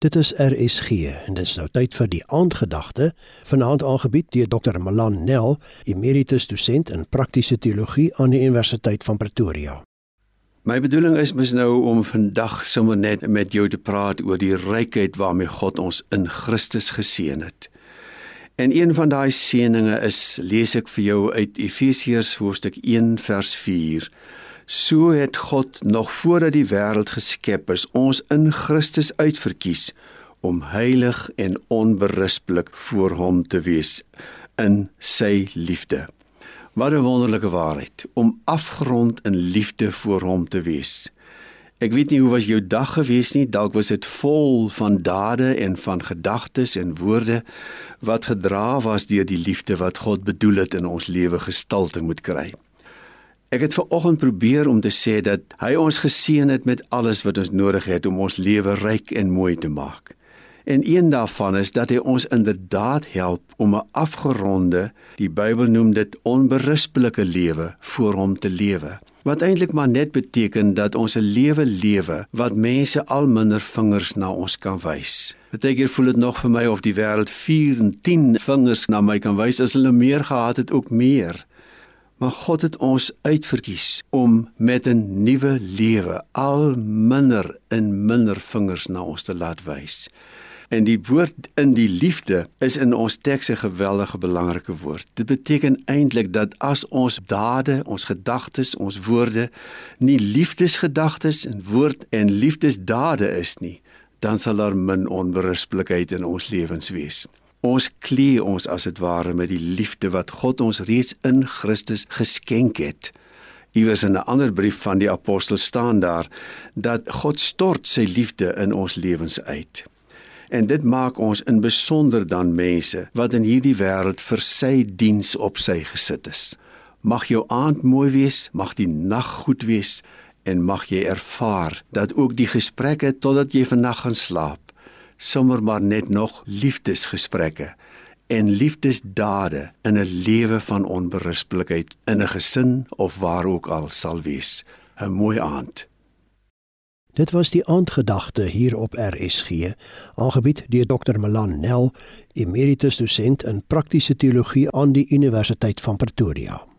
Dit is RSG en dit is nou tyd vir die aandgedagte vanaand aangebied deur Dr. Malan Nel, emeritus dosent in praktiese teologie aan die Universiteit van Pretoria. My bedoeling is mis nou om vandag sommer net met jou te praat oor die rykheid waarmee God ons in Christus geseën het. En een van daai seënings is lees ek vir jou uit Efesiërs hoofstuk 1 vers 4 So het God nog voordat die wêreld geskep is, ons in Christus uitverkies om heilig en onberispelik voor hom te wees in sy liefde. Wat 'n wonderlike waarheid om afgerond in liefde voor hom te wees. Ek weet nie hoe was jou dag gewees nie, dalk was dit vol van dade en van gedagtes en woorde wat gedra was deur die liefde wat God bedoel het in ons lewe gestalte moet kry. Ek het ver oggend probeer om te sê dat hy ons geseën het met alles wat ons nodig het om ons lewe ryk en mooi te maak. En een daarvan is dat hy ons inderdaad help om 'n afgeronde, die Bybel noem dit onberispelike lewe voor hom te lewe. Wat eintlik maar net beteken dat ons 'n lewe lewe wat mense al minder vingers na ons kan wys. Partykeer voel dit nog vir my of die wêreld 4 en 10 vingers na my kan wys as hulle meer gehad het ook meer. Maar God het ons uitverkies om met 'n nuwe lewe al minder en minder vingers na ons te laat wys. En die woord in die liefde is in ons teks 'n geweldige belangrike woord. Dit beteken eintlik dat as ons dade, ons gedagtes, ons woorde nie liefdesgedagtes en woord en liefdesdade is nie, dan sal daar min onberispelikheid in ons lewens wees. Ons klee ons as dit ware met die liefde wat God ons reeds in Christus geskenk het. Iewers in 'n ander brief van die apostel staan daar dat God stort sy liefde in ons lewens uit. En dit maak ons in besonder dan mense wat in hierdie wêreld vir sy diens op sy gesit is. Mag jou aand mooi wees, mag die nag goed wees en mag jy ervaar dat ook die gesprekke totdat jy vannag gaan slaap sommer maar net nog liefdesgesprekke en liefdesdade in 'n lewe van onberispelikheid in 'n gesin of waar ook al sal wees. 'n Mooi aand. Dit was die aandgedagte hier op RSG, aangebied deur Dr. Melan Nel, emeritus dosent in praktiese teologie aan die Universiteit van Pretoria.